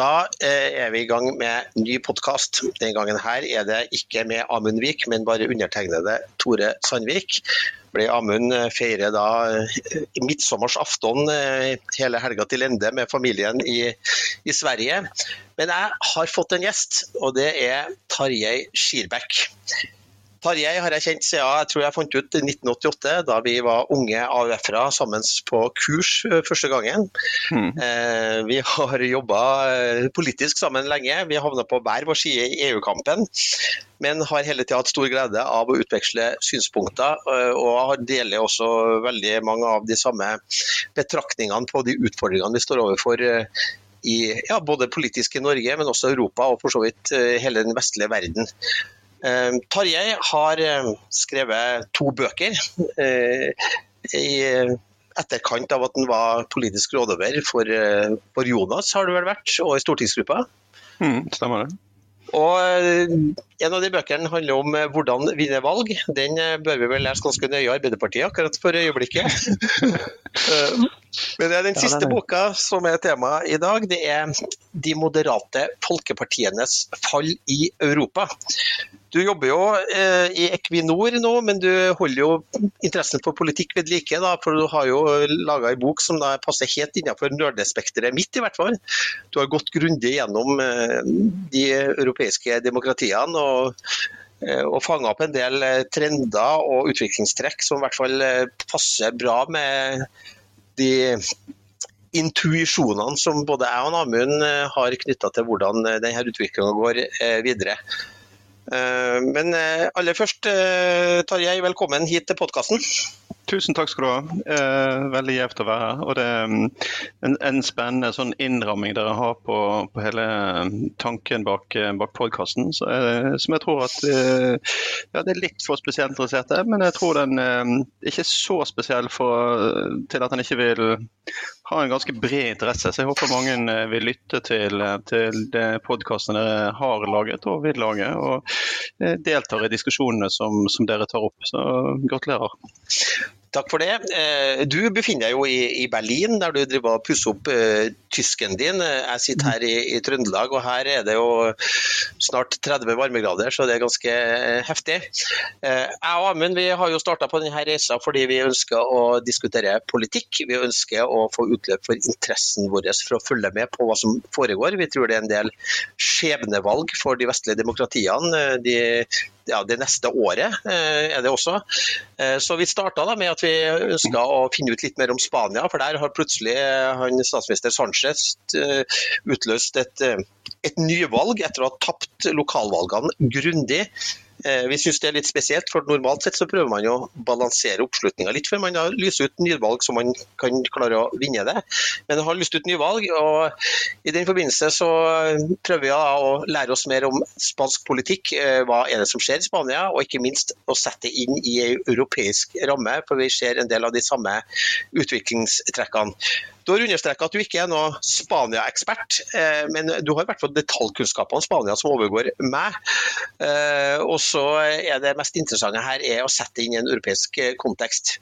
Da eh, er vi i gang med ny podkast. Den gangen her er det ikke med Amund Vik, men bare undertegnede Tore Sandvik. Ble Amund eh, feirer da midtsommersaften hele helga til ende med familien i, i, Sverige. Men jeg har fått en gjest, og det er Tarjei Skirbekk. Tarjei har jeg kjent siden jeg tror jeg fant ut i 1988, da vi var unge AUF-ere sammen på kurs eh, første gangen. Mm. Eh, vi har jobba eh, politisk sammen lenge. Vi har havna på hver vår side i EU-kampen. Men har hele tida hatt stor glede av å utveksle synspunkter, og deler også veldig mange av de samme betraktningene på de utfordringene vi står overfor i ja, både politisk i Norge, men også Europa og for så vidt hele den vestlige verden. Ehm, Tarjei har ehm, skrevet to bøker. Eh, I etterkant av at han var politisk rådgiver for, eh, for Jonas, har det vel vært, og i stortingsgruppa. Mm, stemmer det. Og eh, En av de bøkene handler om hvordan vinne valg. Den bør vi vel lese ganske nøye i Arbeiderpartiet akkurat for øyeblikket. Men den siste boka som er tema i dag, det er 'De moderate folkepartienes fall i Europa'. Du jobber jo eh, i Equinor nå, men du holder jo interessen for politikk ved like. Da, for du har jo laga ei bok som da passer helt innenfor nerdespekteret mitt, i hvert fall. Du har gått grundig gjennom eh, de europeiske demokratiene. og eh, og fanga opp en del eh, trender og utviklingstrekk som i hvert fall eh, passer bra med de intuisjonene som både jeg og Amund har knytta til hvordan denne utviklinga går videre. Eh, men eh, aller først, eh, Tarjei, velkommen hit til podkasten. Tusen takk skal du ha. Eh, veldig gjevt å være her. Og det er mm, en, en spennende sånn innramming dere har på, på hele mm, tanken bak, bak podkasten. Som jeg tror at ja, det er litt for spesielt interesserte, men jeg tror den er ikke så spesiell for, til at den ikke vil ha en ganske bred interesse. Så jeg håper mange vil lytte til, til podkasten dere har laget og vil lage. og Eh, deltar i diskusjonene som, som dere tar opp. Så gratulerer. Takk for det. Eh, du befinner deg jo i Berlin, der du driver og pusser opp uh, tysken din. Jeg sitter her i, Trøndelag, og her er det jo snart 30 varmegrader, så det er ganske heftig. Jeg og Amund vi har jo starta på denne reisa fordi vi ønsker å diskutere politikk. Vi ønsker å få utløp for interessen vår for å følge med på hva som foregår. Vi tror det er en del skjebnevalg for de vestlige demokratiene. De ja, det neste året eh, er det også. Eh, så vi starta med at vi ønska å finne ut litt mer om Spania, for der har plutselig eh, han statsminister Sanchez utløst et, et nyvalg etter å ha tapt lokalvalgene grundig. Eh, vi syns det er litt spesielt, for normalt sett så prøver man å balansere oppslutninga litt før man har lyser ut nyvalg så man kan klare å vinne det. Men jeg har lyst ut nyvalg, og i den forbindelse så prøver vi å lære oss mer om spansk politikk. Eh, hva er det som skjer i Spania, og ikke minst å sette inn i en europeisk ramme, for vi ser en del av de samme utviklingstrekkene. Du har understreka at du ikke er noen Spania-ekspert, eh, men du har i hvert fall detaljkunnskaper om Spania som overgår meg. Og så er det mest interessante her er å sette inn i en europeisk eh, kontekst.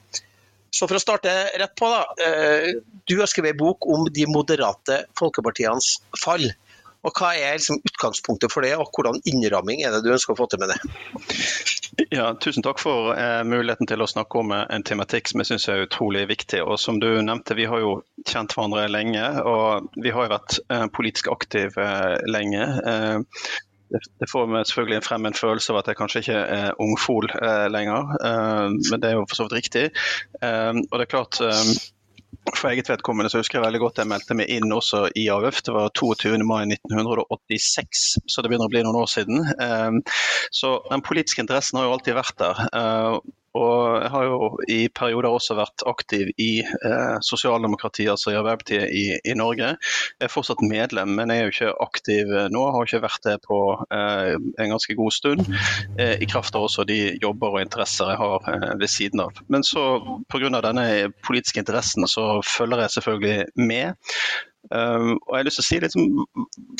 Så for å starte rett på, da. Du har skrevet en bok om de moderate folkepartienes fall. Og Hva er liksom utgangspunktet for det, og hvordan innramming er det du ønsker å få til med det? Ja, tusen takk for eh, muligheten til å snakke om eh, en tematikk som jeg syns er utrolig viktig. og som du nevnte, Vi har jo kjent hverandre lenge, og vi har jo vært eh, politisk aktive eh, lenge. Eh, det, får meg selvfølgelig frem en følelse av at jeg kanskje ikke er ungfol eh, lenger, men det er jo for så vidt riktig. og det er klart for eget vedkommende så husker jeg veldig godt jeg meldte meg inn også i AUF. Det var 22. mai 1986, så det begynner å bli noen år siden. Ehm, så den politiske interessen har jo alltid vært der. Eh, og jeg har jo i perioder også vært aktiv i eh, sosialdemokratiet, altså i Arbeiderpartiet i, i, Norge. Jeg er fortsatt medlem, men jeg er jo ikke aktiv nå. Jeg har ikke vært det på eh, en ganske god stund. Eh, I kraft av også de jobber og interesser jeg har eh, ved siden av. Men så pga. denne politiske interessen så følger jeg selvfølgelig med. Um, og jeg har lyst til å si liksom,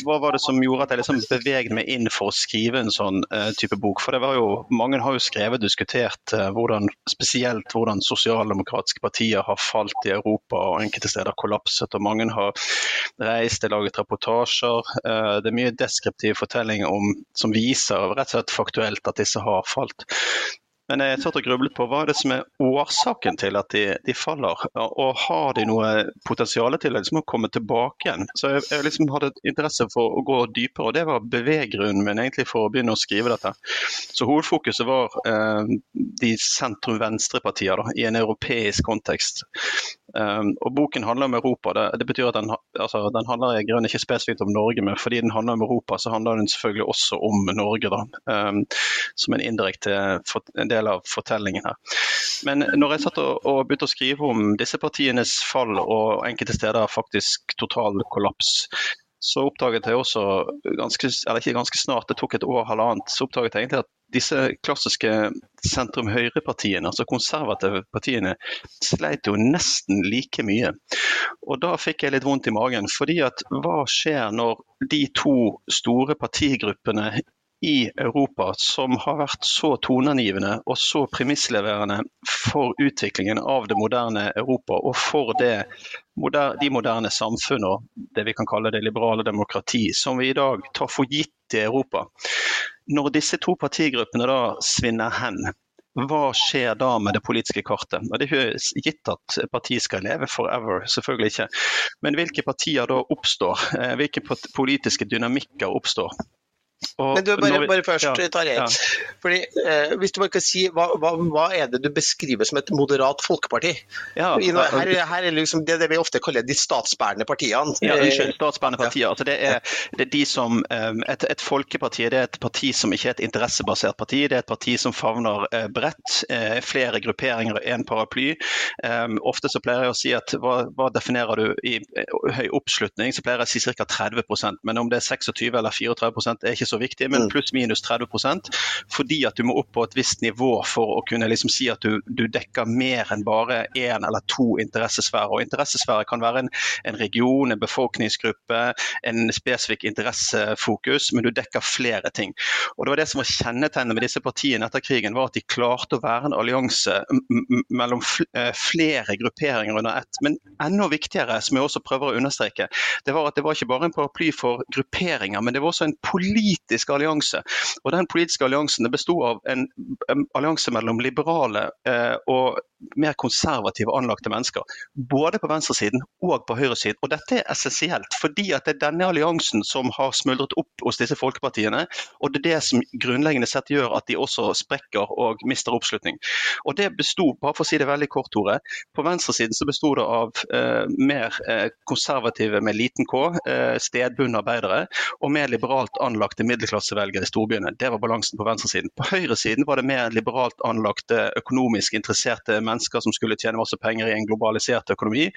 Hva var det som gjorde at jeg liksom beveget meg inn for å skrive en sånn uh, type bok? For det var jo, Mange har jo skrevet og diskutert uh, hvordan, spesielt hvordan sosialdemokratiske partier har falt i Europa og enkelte steder kollapset. og Mange har reist og laget reportasjer. Uh, det er mye deskriptiv fortelling om, som viser rett og slett faktuelt at disse har falt. Men jeg satt og grublet på hva er det som er årsaken til at de, de faller, og har de noe potensial til liksom å komme tilbake igjen. Så jeg, jeg liksom hadde interesse for å gå dypere, og det var beveggrunnen min egentlig for å begynne å skrive dette. Så hovedfokuset var eh, de sentrum-venstre-partier i en europeisk kontekst. Um, og Boken handler om Europa. Det, det betyr at den, altså, den handler i grunnen ikke spesifikt om Norge, men fordi den handler om Europa, så handler den selvfølgelig også om Norge. Da, um, som en indirekte for, en del av fortellingen her. Men når jeg satt og, og, begynte å skrive om disse partienes fall og enkelte steder faktisk total kollaps, så oppdaget jeg også ganske, eller ikke ganske snart, det tok et år halvannet, så oppdaget jeg egentlig at disse klassiske sentrum-høyre-partiene, altså konservative partiene, sleit jo nesten like mye. Og da fikk jeg litt vondt i magen. fordi at hva skjer når de to store partigruppene i Europa som har vært så toneangivende og så premissleverende for utviklingen av det moderne Europa og for det, de moderne samfunn og det vi kan kalle det liberale demokrati, som vi i dag tar for gitt i Europa. Når disse to partigruppene da svinner hen, hva skjer da med det politiske kartet? Det er ikke gitt at partiet skal leve forever, selvfølgelig ikke. Men hvilke partier da oppstår? Eh, hvilke politiske dynamikker oppstår? Og Men du, bare, bare først, ja, Tarjei. Ja. Fordi, eh, hvis du bare kan si, hva, hva, hva, er det du beskriver som et moderat folkeparti? Ja, her, her, er liksom det, det vi ofte kaller de statsbærende partiene. Ja, unnskyld, statsbærende partier. Altså, det, er, det er de som, eh, et, et, folkeparti det er et parti som ikke er et interessebasert parti. Det er et parti som favner eh, bredt. Eh, flere grupperinger og én paraply. Um, ofte så pleier jeg å si at hva, hva definerer du i høy oppslutning? Så pleier jeg å si ca. 30 men om det er 26 eller 34 er ikke så viktig, men mm. pluss-minus 30% fordi at du må opp på et visst nivå for å kunne liksom si at du, du dekker mer enn bare én eller to interessesfærer. Og Interessesfærer kan være en, en, region, en befolkningsgruppe, en spesifikk interessefokus, men du dekker flere ting. Og det var det som var Kjennetegnet med disse partiene etter krigen, var at de klarte å være en allianse mellom eh, flere grupperinger under ett. Men enda viktigere, som jeg også prøver å understreke, det var at det var ikke bare en paraply for grupperinger, men det var også en politisk politisk allianse. Og Den politiske alliansen besto av en, en, allianse mellom liberale eh, og mer konservative anlagte mennesker. Både på venstresiden og på høyresiden. Og dette er essensielt, fordi at det er denne alliansen som har smuldret opp hos disse folkepartiene. Og det er det som grunnleggende sett gjør at de også sprekker og mister oppslutning. Og det besto, bare for å si det veldig kort, Tore, på venstresiden så besto det av eh, mer eh, konservative med liten K, eh, stedbundne arbeidere, og mer liberalt anlagte middelklassevelgere i storbyene. Det var balansen på venstresiden. På høyresiden var det mer liberalt anlagte, økonomisk interesserte mennesker som skulle tjene masse penger i en globalisert økonomi,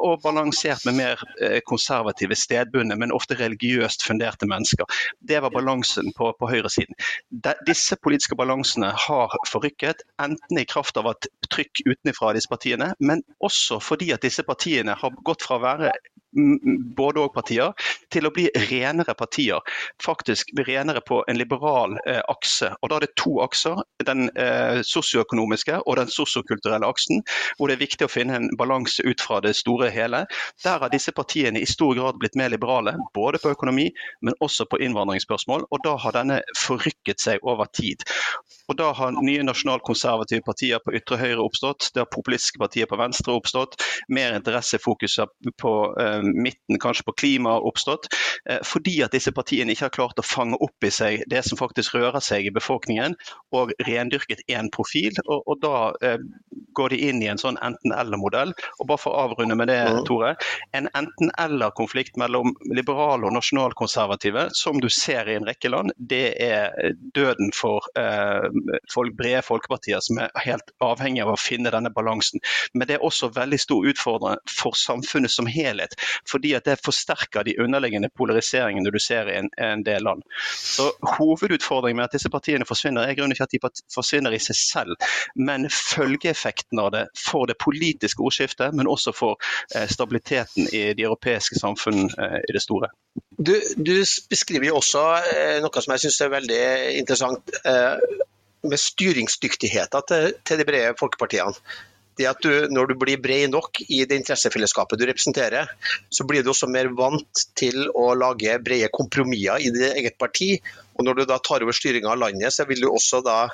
og balansert med mer eh, konservative, stedbundne, men ofte religiøst funderte mennesker. Det var balansen på, på høyresiden. De, disse politiske balansene har forrykket, enten i kraft av et trykk utenfra disse partiene, men også fordi at disse partiene har gått fra å være både og-partier, til å bli renere partier. Faktisk renere på en liberal eh, akse. Og Da er det to akser, den eh, sosioøkonomiske og den sosiokulturelle aksen, hvor det er viktig å finne en balanse ut fra det store hele. Der har disse partiene i stor grad blitt mer liberale, både på økonomi, men også på innvandringsspørsmål. Og da har denne forrykket seg over tid. Og Da har nye nasjonalkonservative partier på ytre høyre oppstått, det har populistiske partier på venstre oppstått, mer interessefokus på eh, midten, kanskje på klima, oppstått. Eh, fordi at disse partiene ikke har klart å fange opp i seg det som faktisk rører seg i befolkningen, og rendyrket én profil. Og, og da eh, går de inn i en sånn enten-eller-modell. Og bare for å avrunde med det, Tore. En enten-eller-konflikt mellom liberale og nasjonalkonservative, som du ser i en rekke land, det er døden for eh, folk, brede folkepartier som er helt avhengig av å finne denne balansen. Men det er også veldig stor utfordring for samfunnet som helhet fordi at det forsterker de underliggende polariseringene du ser i en, en, del land. Så Hovedutfordringen med at disse partiene forsvinner, er grunnen ikke at de forsvinner i seg selv, men følgeeffekten av det for det politiske ordskiftet, men også for stabiliteten i de europeiske samfunn i det store. Du, du beskriver jo også noe som jeg syns er veldig interessant, med styringsdyktigheten til, til de brede folkepartiene det at du, når du blir bred nok i det interessefellesskapet du representerer, så blir du også mer vant til å lage brede kompromisser i ditt eget parti. Og når du da tar over styringa av landet, så vil du også da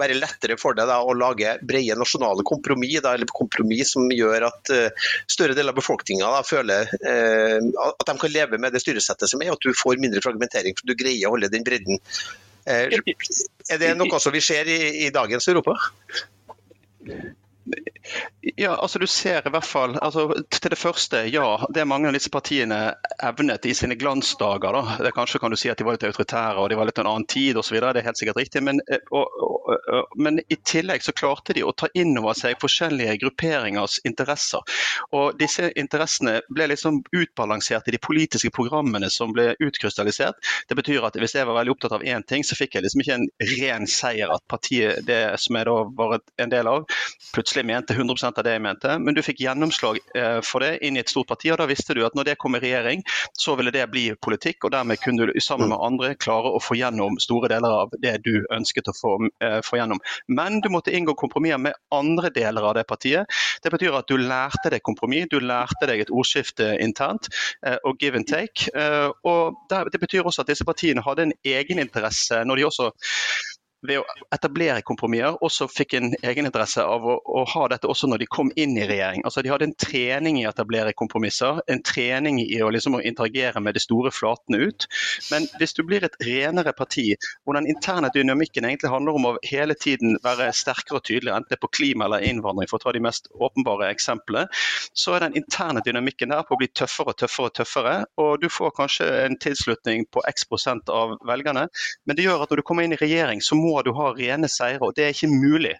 være lettere for deg da, å lage brede nasjonale kompromiss, da, eller kompromiss som gjør at uh, større deler av befolkninga føler uh, at de kan leve med det styresettet som er, og at du får mindre fragmentering, for du greier å holde den bredden. Uh, er det noe som vi ser i, i dagens Europa? Ja, altså du ser i hvert fall altså, Til det første, ja. Det mange av disse partiene evnet i sine glansdager. da, det Kanskje kan du si at de var litt autoritære og de var litt en annen tid osv. Det er helt sikkert riktig. Men, og, og, og, men, i tillegg så klarte de å ta inn over seg forskjellige grupperingers interesser. Og disse interessene ble liksom utbalansert i de politiske programmene som ble utkrystallisert. Det betyr at hvis jeg var veldig opptatt av én ting, så fikk jeg liksom ikke en ren seier at partiet det som jeg da var en del av, plutselig mente 100 av det jeg mente, men du fikk gjennomslag eh, for det inn i et stort parti. og Da visste du at når det kom i regjering, så ville det bli politikk. og Dermed kunne du sammen med andre klare å få gjennom store deler av det du ønsket å få, eh, få gjennom. Men du måtte inngå kompromisser med andre deler av det partiet. Det betyr at du lærte deg kompromiss, du lærte deg et ordskifte internt eh, og give and take. og Det betyr også at disse partiene hadde en egeninteresse når de også ved å etablere kompromisser også fikk en egeninteresse av å, å, ha dette også når de kom inn i regjering. Altså De hadde en trening i å etablere kompromisser, en trening i å, liksom, å interagere med de store flatene ut. Men hvis du blir et renere parti, hvor den interne dynamikken egentlig handler om å hele tiden være sterkere og tydeligere, enten det er på klima eller innvandring, for å ta de mest åpenbare eksemplene, så er den interne dynamikken der på å bli tøffere og tøffere og tøffere. Og du får kanskje en tilslutning på x prosent av velgerne, men det gjør at når du kommer inn i regjering, så må du ha rene seire, og det er ikke mulig.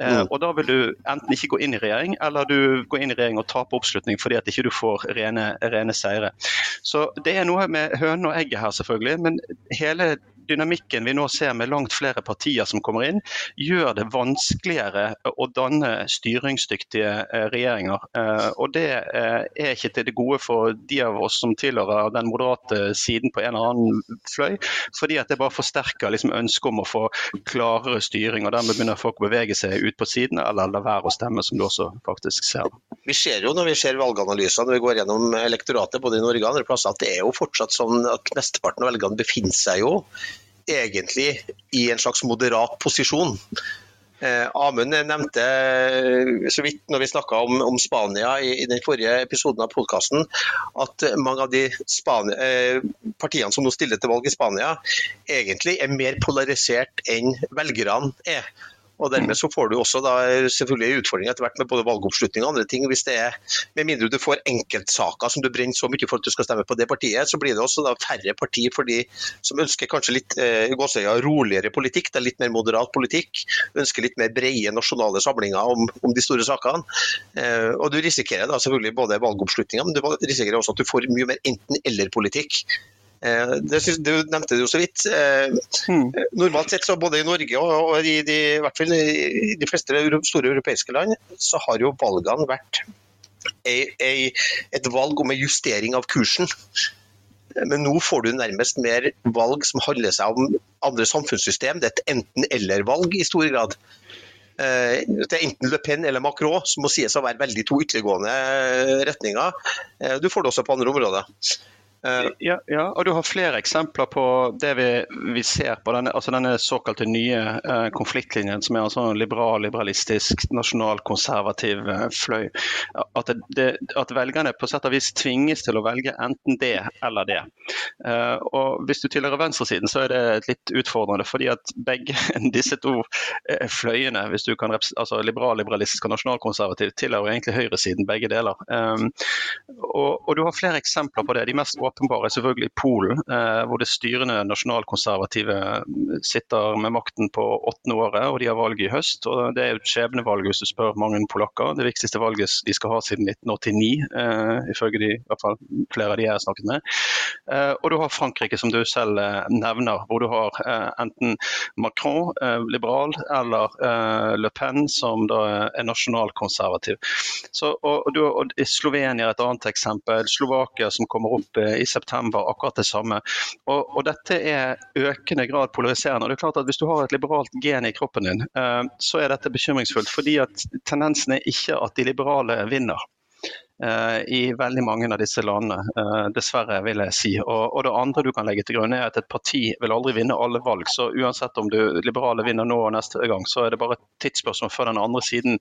Mm. og Da vil du enten ikke gå inn i regjering, eller du går inn i regjering og taper oppslutning fordi at ikke du får rene, rene seire. Så Det er noe med hønen og egget her, selvfølgelig. Men hele dynamikken vi nå ser med langt flere partier som kommer inn, gjør det vanskeligere å danne styringsdyktige eh, regjeringer. Eh, og Det eh, er ikke til det gode for de av oss som tilhører den moderate siden på en eller annen fløy, fordi at det bare forsterker liksom ønsket om å få klarere styring. og Dermed begynner folk å bevege seg ut på siden eller la være å stemme, som du også faktisk ser. Vi ser jo når vi ser valganalyser når vi går gjennom elektoratet både i Norge og andre plasser, at det er jo fortsatt sånn at mesteparten av velgerne befinner seg jo egentlig i en slags moderat posisjon. Eh, Amund nevnte eh, så vidt når vi snakka om, om, Spania i, i, den forrige episoden av podkasten, at mange av de Spania, eh, partiene som nå stiller til valg i Spania, egentlig er mer polarisert enn velgerne er. Og Dermed så får du også da selvfølgelig utfordringer etter hvert med både valgoppslutning og andre ting. hvis det er, Med mindre du får enkeltsaker som du brenner så mye for at du skal stemme på det partiet, så blir det også da færre partier for de som ønsker kanskje litt eh, roligere politikk, det er litt mer moderat politikk. Ønsker litt mer brede nasjonale samlinger om, om de store sakene. Eh, og Du risikerer da selvfølgelig både valgoppslutninga, men du risikerer også at du får mye mer enten-eller-politikk. Eh, det, du nevnte det jo så vidt. Mm. Normalt sett, så både i Norge og, i, de, i hvert fall i de fleste store europeiske land, så har jo valgene vært ei, ei, et valg om en justering av kursen. Men nå får du nærmest mer valg som handler seg om andre samfunnssystem. Det er et enten-eller-valg i stor grad. Eh, det er enten Le Pen eller Macron, som må sies å være veldig to ytterliggående retninger. Du får det også på andre områder. Uh, ja, ja, og du har flere eksempler på det vi, vi ser på denne, altså denne såkalte nye uh, konfliktlinjen, som er en sånn liberal, liberalistisk, nasjonalkonservativ uh, fløy. At, det, at, velgerne på sett og vis tvinges til å velge enten det eller det. og Hvis du tilhører venstresiden, så er det litt utfordrende, fordi at begge disse to fløyene, hvis du kan altså liberal, liberalistisk og nasjonalkonservativ, tilhører egentlig høyresiden, begge deler. Um, og, og, du har flere eksempler på det. De mest åpne åpenbare er selvfølgelig Polen, hvor det styrende nasjonalkonservative sitter med makten på åttende året, og de har valg i høst. og Det er et skjebnevalg hvis du spør mange polakker. Det viktigste valget de skal ha siden 1989, ifølge de, i hvert fall flere av de jeg har snakket med. Og du har Frankrike, som du selv nevner, hvor du har enten Macron, liberal, eller Le Pen, som da er nasjonalkonservativ. Så, og, og, og Slovenia er et annet eksempel. Slovakia som kommer opp eh, i september, akkurat det samme. Og, og, Dette er økende grad polariserende. og det er klart at Hvis du har et liberalt gen i kroppen din, eh, så er dette bekymringsfullt. fordi at Tendensen er ikke at de liberale vinner. Eh, i veldig mange av disse landene, eh, dessverre, vil jeg si. Og, og, Det andre du kan legge til grunn er at et parti vil aldri vinne alle valg. så Uansett om du liberale vinner nå og neste gang, så er det bare et tidsspørsmål før den andre siden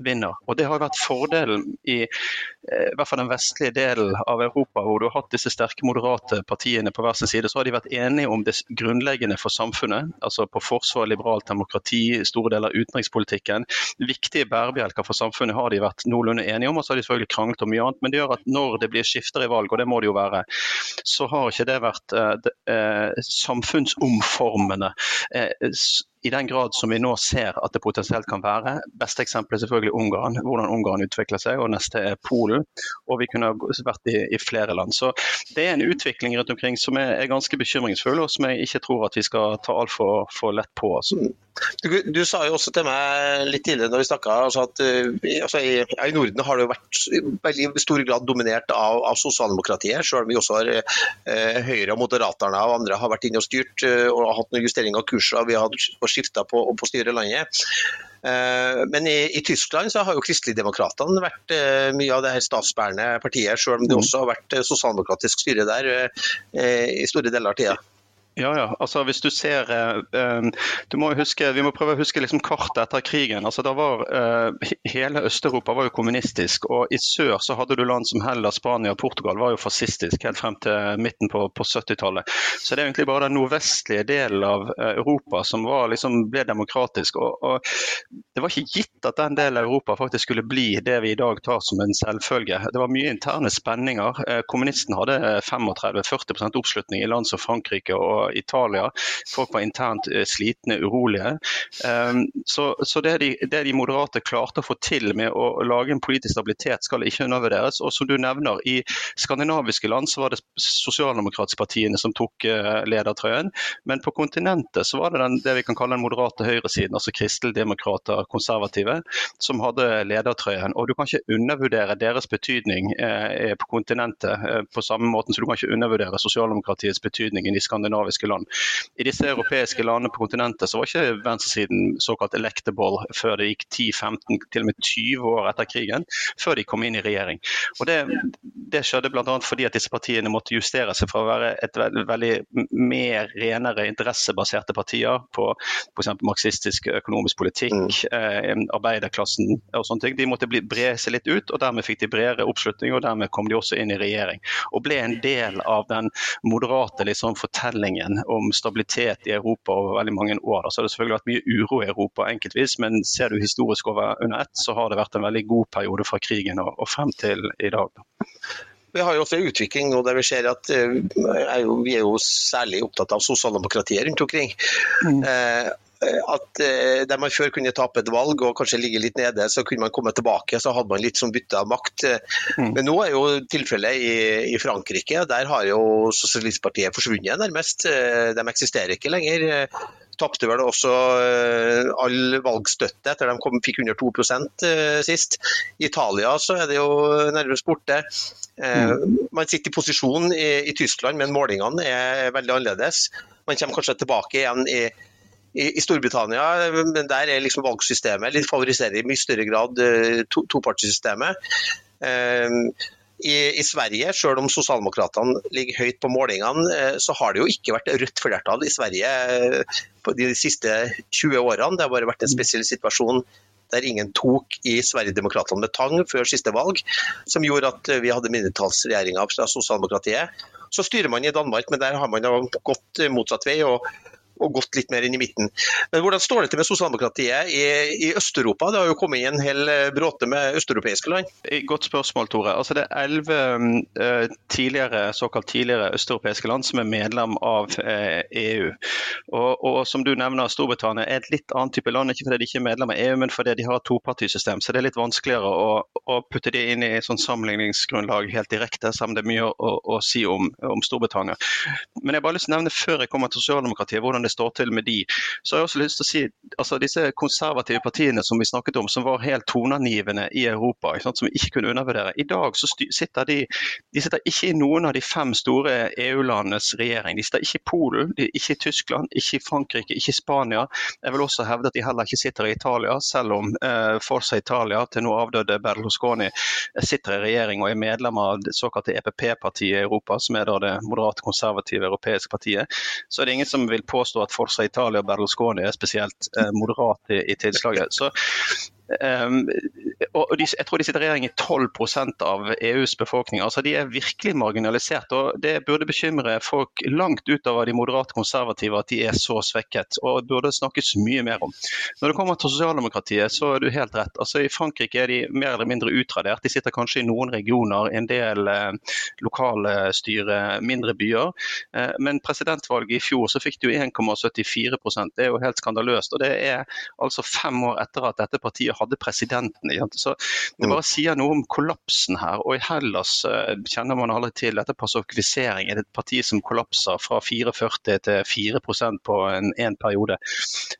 vinner. Og Det har vært fordelen i, eh, i hvert fall den vestlige delen av Europa, hvor du har hatt disse sterke moderate partiene på hver sin side. Så har de vært enige om det grunnleggende for samfunnet, altså på forsvar, liberalt demokrati, store deler av utenrikspolitikken. Viktige bærebjelker for samfunnet har de vært noenlunde enige om. og så har de selvfølgelig kranglet og mye annet, men det gjør at når det blir skifter i valg, og det må det jo være, så har ikke det vært eh, eh, samfunnsomformende. Eh, i den grad som vi nå ser at det potensielt kan være. Beste eksempel er selvfølgelig Ungarn, hvordan Ungarn utvikler seg. og Neste er Polen. Og vi kunne vært i, i, flere land. Så Det er en utvikling rundt omkring som er, er ganske bekymringsfull, og som jeg ikke tror at vi skal ta altfor for lett på. Altså. Du, du, sa jo også til meg litt tidligere når vi snakka altså at uh, altså i, i, Norden har det jo vært veldig stor grad dominert av, av sosialdemokratiet, selv om vi også har uh, Høyre og Moderaterne og andre har vært inne og styrt uh, og hatt noen justering av kurser. Vi har skifta på, på styre landet. Eh, men i, i, Tyskland så har jo Kristeligdemokratene vært eh, mye av det her statsbærende partiet, selv om det mm. også har vært uh, sosialdemokratisk styre der i store deler av tida. Ja, ja. Altså, hvis du ser eh, du må huske, Vi må prøve å huske liksom kartet etter krigen. Altså, var, eh, hele Øst-Europa var jo kommunistisk. og I sør så hadde du land som Hellas, Spania og Portugal var jo fascistisk helt frem til midten på, på 70-tallet. Så det er egentlig bare den nordvestlige delen av uh, Europa som var, liksom, ble demokratisk. Og, og, Det var ikke gitt at den delen av Europa faktisk skulle bli det vi i dag tar som en selvfølge. Det var mye interne spenninger. Kommunisten hadde 35-40% oppslutning i land som Frankrike. og Italia. Folk var internt eh, slitne, urolige. Ehm, så, så det, de, det, de, moderate klarte å få til med å lage en politisk stabilitet, skal ikke undervurderes. Og som du nevner, i skandinaviske land så var det sosialdemokratiske partiene som tok eh, ledertrøyen. Men på kontinentet så var det den, det vi kan kalle den moderate høyresiden, altså kristeligdemokrater, konservative, som hadde ledertrøyen. Og du kan ikke undervurdere deres betydning eh, på kontinentet eh, på samme måte som du kan ikke undervurdere sosialdemokratiets betydning i de skandinaviske europeiske land. I disse europeiske landene på kontinentet så var ikke venstresiden såkalt electable før det gikk 10-15, til og med 20 år etter krigen, før de kom inn i regjering. Og Det, det skjedde bl.a. fordi at disse partiene måtte justere seg fra å være et veldig, veldig mer renere interessebaserte partier på f.eks. marxistisk økonomisk politikk, mm. eh, arbeiderklassen og sånne ting. De måtte bli, bre seg litt ut, og dermed fikk de bredere oppslutning, og dermed kom de også inn i regjering. Og ble en del av den moderate liksom, fortellingen ideen om stabilitet i Europa over veldig mange år. Så har det selvfølgelig vært mye uro i Europa enkeltvis, men ser du historisk over under ett, så har det vært en veldig god periode fra krigen og, og frem til i dag. Da. Vi har jo også en utvikling nå der vi ser at jo, vi er jo særlig opptatt av sosialdemokratiet rundt omkring. Mm. Uh, at uh, der man før kunne tape et valg og kanskje ligge litt nede, så kunne man komme tilbake. Så hadde man litt sånn bytte av makt. Mm. Men nå er jo tilfellet i, i, Frankrike. Der har jo Sosialistpartiet forsvunnet nærmest. De eksisterer ikke lenger tapte vel også all valgstøtte etter de kom, fikk under 2 uh, sist. I Italia så er det jo nærmest borte. Mm. man sitter i posisjon i, i, Tyskland, men målingene er veldig annerledes. Man kommer kanskje tilbake igjen i, i, i Storbritannia, men der er liksom valgsystemet litt favoriserer i mye større grad to, topartssystemet. Uh, i, i, Sverige, selv om sosialdemokratene ligger høyt på målingene, eh, så har det jo ikke vært rødt flertall i Sverige eh, de siste 20 årene. Det har bare vært en spesiell situasjon der ingen tok i Sverigedemokraterna med tang før siste valg, som gjorde at vi hadde mindretallsregjeringer fra sosialdemokratiet. Så styrer man i Danmark, men der har man gått motsatt vei. og og gått litt mer inn i midten. Men hvordan står det til med sosialdemokratiet i, i Øst-Europa? Det har jo kommet inn en hel bråte med østeuropeiske land. Godt spørsmål, Tore. Altså, det er elleve uh, tidligere, såkalt tidligere østeuropeiske land som er medlem av EU. Og, og, som du nevner, Storbritannia er et litt annet type land, ikke fordi de ikke er medlem av EU, men fordi de har et topartisystem. Så det er litt vanskeligere å, å putte det inn i sånn sammenligningsgrunnlag helt direkte, selv om det er mye å, å si om, om, Storbritannia. Men jeg har bare lyst til å nevne før jeg kommer til sosialdemokratiet, hvordan det står til med de. Så har jeg også lyst til å si altså disse konservative partiene som vi snakket om, som var helt toneangivende i Europa, sant, som vi ikke kunne undervurdere. I dag så sitter de, de sitter ikke i noen av de fem store EU-landenes regjering. De sitter ikke i Polen, ikke i Tyskland, ikke i Frankrike, ikke i Spania. Jeg vil også hevde at de heller ikke sitter i Italia, selv om eh, Forza Italia, til nå avdøde Berlusconi, sitter i regjering og er medlem av det såkalte EPP-partiet i Europa, som er da det moderate konservative europeiske partiet, så er det ingen som vil påstå at Forza Italia og Berlusconi er spesielt eh, moderate i, tilslaget. Så Um, og de, jeg tror de sitter i regjering i 12% av EUs befolkning. altså De er virkelig marginalisert. og Det burde bekymre folk langt utover de moderate konservative at de er så svekket. og det burde snakkes mye mer om. Når det kommer til sosialdemokratiet, så er du helt rett. altså I Frankrike er de mer eller mindre utradert. De sitter kanskje i noen regioner, en del eh, lokale styre, mindre byer. Eh, men presidentvalget i fjor så fikk de jo 1,74 Det er jo helt skandaløst. og Det er altså fem år etter at dette partiet hadde presidenten. Så Det mm. bare sier noe om kollapsen her. og I Hellas uh, kjenner man alle til dette passifisering. Er det et parti som kollapser fra 44 til 4% på en, en periode.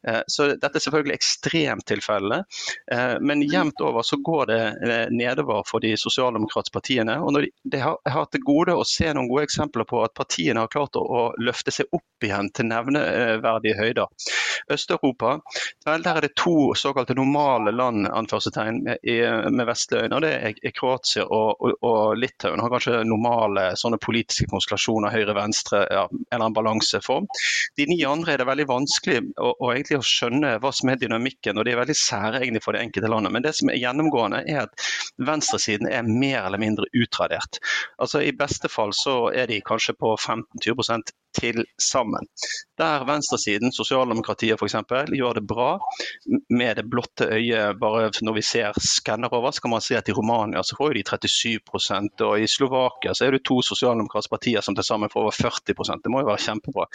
Uh, så Dette er selvfølgelig ekstremtilfellene, uh, men jevnt over så går det nedover for de sosialdemokratiske partiene. og de, de, har, har hatt det gode å se noen gode eksempler på at partiene har klart å, å løfte seg opp igjen til nevneverdige høyder. Øst-Europa, der er det to såkalte normale land land anførselstegn, med, vestlige øyne. og Det er Kroatia og, og, og, Litauen. Har kanskje normale sånne politiske konstellasjoner, høyre-venstre, ja, en eller annen balanseform. De ni andre er det veldig vanskelig å, å, egentlig å skjønne hva som er dynamikken, og de er veldig særegne for det enkelte landet. Men det som er gjennomgående, er at venstresiden er mer eller mindre utradert. Altså I beste fall så er de kanskje på 15-20 til sammen. Der venstresiden, sosialdemokratiet f.eks., gjør det bra med det blotte øyet. bare Når vi ser skanner over, så kan man se at i Romania så får de 37% og i Slovakia så er det to sosialdemokratiske partier som til sammen får over 40% Det må jo være kjempebra.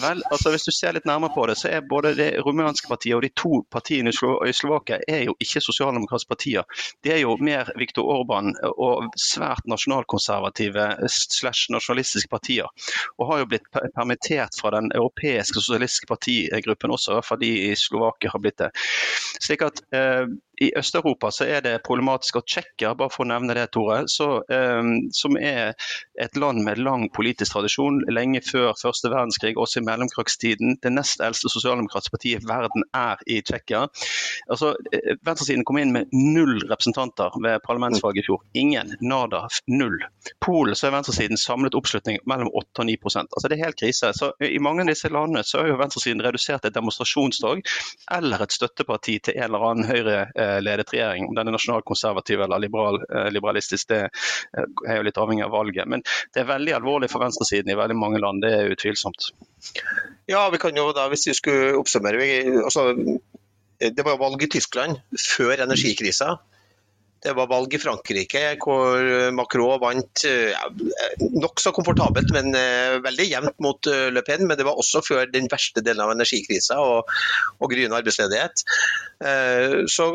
Vel, altså Hvis du ser litt nærmere på det, så er både det rumenske partiet og de to partiene i Slovakia er jo ikke sosialdemokratiske partier. De er jo mer Viktor Orban og svært nasjonalkonservative slash nasjonalistiske partier. Og har jo blitt permittert fra den europeiske sosialistiske partigruppen også, i hvert fall de i Slovakia har blitt det. Slik at eh, i Øst-Europa så er det problematisk. at Tsjekkia, bare for å nevne det, Tore, så, eh, som er et land med lang politisk tradisjon, lenge før første verdenskrig, også i mellomkrigstiden. Det nest eldste sosialdemokratiske partiet verden er i Tsjekkia. Altså, eh, venstresiden kom inn med null representanter ved parlamentsvalget i fjor. Ingen. Nada. Null. Polen så er venstresiden samlet oppslutning mellom 8 og 9% altså, Det er helt krise. Så I mange av disse landene så har jo venstresiden redusert et demonstrasjonstog eller et støtteparti til en eller annen høyre eh, ledet regjering. Om den er nasjonalkonservativ eller liberal, eh, liberalistisk, det eh, er jo litt avhengig av valget. Men det er veldig alvorlig for venstresiden i veldig mange land, det er utvilsomt. Ja, vi kan jo da, hvis vi skulle oppsummere altså, Det var valg i Tyskland før energikrisa. Det var valg i Frankrike hvor Macron vant ja, nokså komfortabelt, men uh, veldig jevnt mot uh, Le Pen. Men det var også før den verste delen av energikrisa og, og gryende arbeidsledighet. Så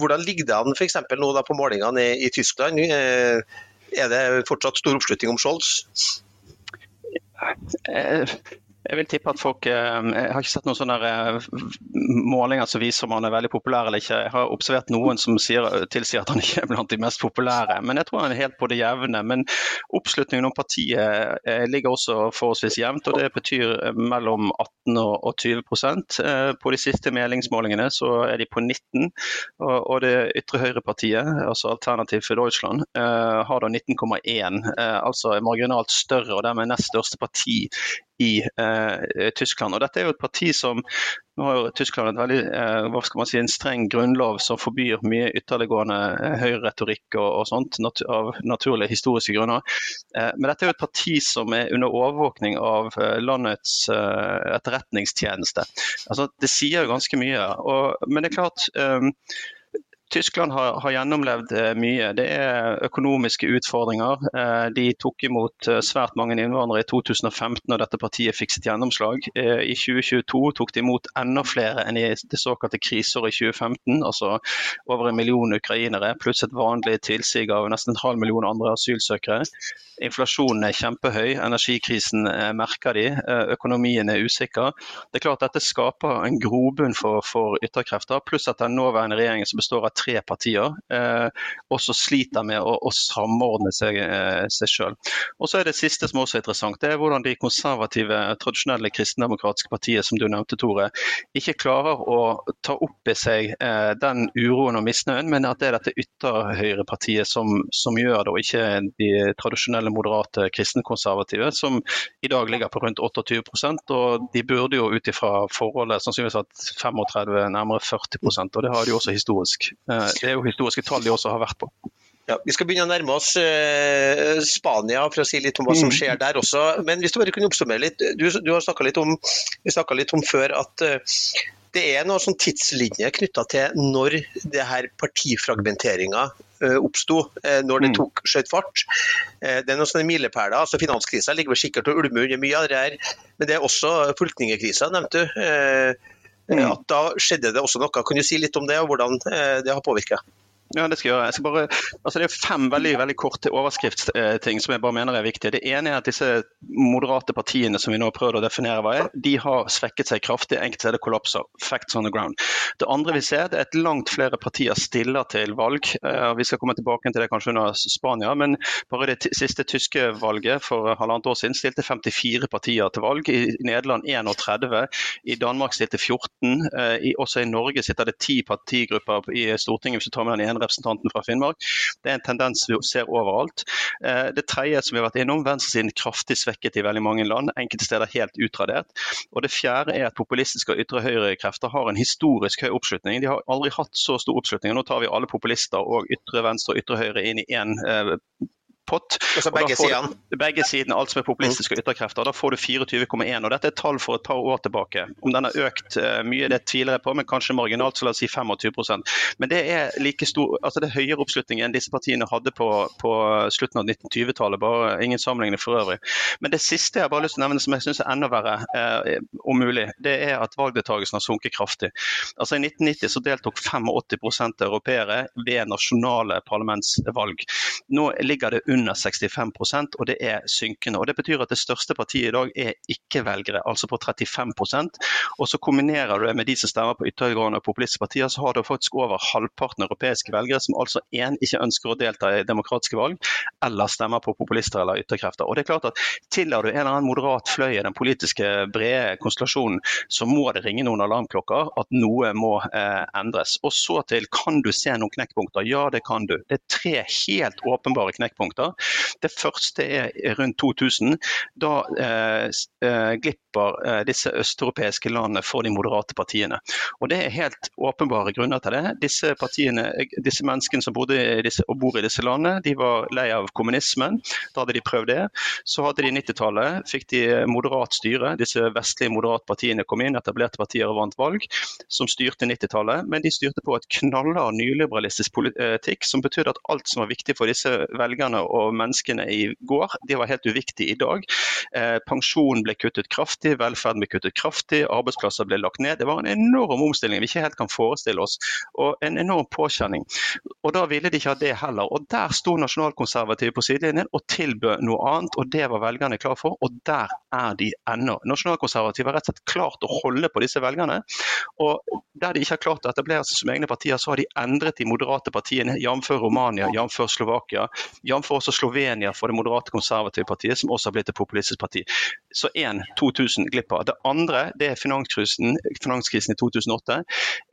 hvordan ligger det an f.eks. nå da på målingene i, i Tyskland? er det fortsatt stor oppslutning om Scholz? Jeg vil tippe at folk eh, Jeg har ikke sett noen sånne eh, målinger som viser om han er veldig populær eller ikke. Jeg har observert noen som sier, tilsier at han ikke er blant de mest populære. Men jeg tror han er helt på det jevne. Men oppslutningen om partiet eh, ligger også forholdsvis jevnt, og det betyr mellom 18 og 20% På de siste meldingsmålingene så er de på 19 og det ytre høyre-partiet, altså Alternativ for Deutschland, har da 19,1, altså marginalt større og dermed nest største parti i eh, Tyskland. Og dette er jo et parti som nå har jo Tyskland et veldig, eh, hva skal man si, en streng grunnlov som forbyr mye ytterliggående eh, høyreretorikk og, og sånt, nat av naturlige historiske grunner. Eh, men dette er jo et parti som er under overvåkning av eh, landets eh, etterretningstjeneste. Altså, det sier jo ganske mye. Og, men det er klart eh, Tyskland har, har gjennomlevd eh, mye. Det er økonomiske utfordringer. Eh, de tok imot eh, svært mange innvandrere i 2015 og dette partiet fikk sitt gjennomslag. I 2022 tok de imot enda flere enn i det såkalte kriseåret i 2015. Altså over en million ukrainere pluss et vanlig tilsig av nesten en halv million andre asylsøkere. Inflasjonen er kjempehøy, energikrisen merker de, økonomien er usikker. Det er klart Dette skaper en grobunn for, for ytterkrefter, pluss at den nåværende regjeringen som består av tre partier eh, også sliter med å, å samordne seg, eh, seg selv. Og så er det siste som også er interessant, det er hvordan de konservative, tradisjonelle kristendemokratiske partiene som du nevnte, Tore, ikke klarer å ta opp i seg eh, den uroen og misnøyen, men at det er dette ytterhøyrepartiet som, som gjør det, og ikke de tradisjonelle moderate kristenkonservative, som i dag ligger på rundt 28% og de burde jo ut ifra forholdet sannsynligvis hatt 35, nærmere 40% og det har de også historisk. Eh, det er jo historiske tall de også har vært på. Ja, Vi skal begynne å nærme oss uh, Spania for å si litt om hva som mm. skjer der også. Men hvis du bare kunne oppsummere litt. Du, du har snakka litt, litt, om før at uh, det er noen sånn tidslinje knytta til når det her partifragmenteringa uh, oppsto, når det mm. tok skjøt fart. Det er noen sånne milepæler. altså Finanskrisa ligger vel sikkert og ulmer under mye av det her. Men det er også flyktningkrisa, nevnte du. Mm. At da skjedde det også noe. Kan du si litt om det, og hvordan eh, det har påvirka? Ja, det skal jeg gjøre. Jeg skal bare, altså det er fem veldig veldig korte overskriftsting som jeg bare mener er viktige. Det ene er at disse moderate partiene som vi nå har prøvd å definere hva er, de har svekket seg kraftig. Enkelte steder kollapser. Facts on the ground. Det andre vi ser, det er at langt flere partier stiller til valg. Eh, vi skal komme tilbake til det kanskje under Spania, men bare det siste tyske valget for halvannet år siden stilte 54 partier til valg. I Nederland 31. I Danmark stilte 14. Eh, også i Norge sitter det ti partigrupper i Stortinget hvis du tar med den ene representanten fra Finnmark. Det er en tendens vi ser overalt. Eh, det tredje som vi har vært innom, venstresiden kraftig svekket i veldig mange land, enkelte steder helt utradert. Og det fjerde er at populistiske og ytre høyre-krefter har en historisk høy oppslutning. De har aldri hatt så stor oppslutning. Nå tar vi alle populister og ytre venstre og ytre høyre inn i én pott. Altså begge sidene? Begge sidene, alt som er populistiske og ytterkrefter. Da får du 24,1. og Dette er tall for et par år tilbake. Om den har økt uh, mye, det tviler jeg på, men kanskje marginalt, så la oss si 25% Men det er like stor, altså det er høyere oppslutning enn disse partiene hadde på, på slutten av 1920-tallet. bare Ingen sammenligning for øvrig. Men det siste jeg har bare lyst til å nevne som jeg syns er enda verre, eh, om mulig, det er at valgdeltakelsen har sunket kraftig. Altså I 1990 så deltok 85% europeere ved nasjonale parlamentsvalg. Nå ligger det under under 65 og det er synkende. og Det betyr at det største partiet i dag er ikke-velgere, altså på 35% Og Så kombinerer du det med de som stemmer på ytterliggående populistiske partier, så har du faktisk over halvparten europeiske velgere som altså én ikke ønsker å delta i demokratiske valg, eller stemmer på populister eller ytterkrefter. Og det er klart at Tilhører du en eller annen moderat fløy i den politiske brede konstellasjonen, så må det ringe noen alarmklokker at noe må eh, endres. Og så til, kan du se noen knekkpunkter? Ja, det kan du. Det er tre helt åpenbare knekkpunkter. Det første er rundt 2000. Da eh, eh, glipper eh, disse østeuropeiske landene for de moderate partiene. Og Det er helt åpenbare grunner til det. Disse, partiene, disse menneskene som bodde i disse, og bor i disse landene, de var lei av kommunismen. Da hadde de prøvd det. Så hadde de 90-tallet, fikk de moderat styre. Disse vestlige moderatpartiene kom inn, etablerte partier og vant valg, som styrte 90-tallet. Men de styrte på et knallhard nyliberalistisk politikk, som betydde at alt som var viktig for disse velgerne og menneskene i går, de var helt uviktige i dag. Eh, pensjon ble kuttet kraftig, velferden ble kuttet kraftig, arbeidsplasser ble lagt ned. Det var en enorm omstilling vi ikke helt kan forestille oss, og en enorm påkjenning. Og Da ville de ikke ha det heller. Og Der sto nasjonalkonservative på sidelinjen og tilbød noe annet, og det var velgerne klar for, og der er de ennå. Nasjonalkonservative har rett og slett klart å holde på disse velgerne. og Der de ikke har klart å etablere seg som egne partier, så har de endret de moderate partiene, jf. Romania, jf. Slovakia, jf. Også Slovenia for det moderate konservative partiet, som også har blitt et populistisk parti. Så én 2000 glipp av. Det andre det er finanskrisen, finanskrisen i 2008.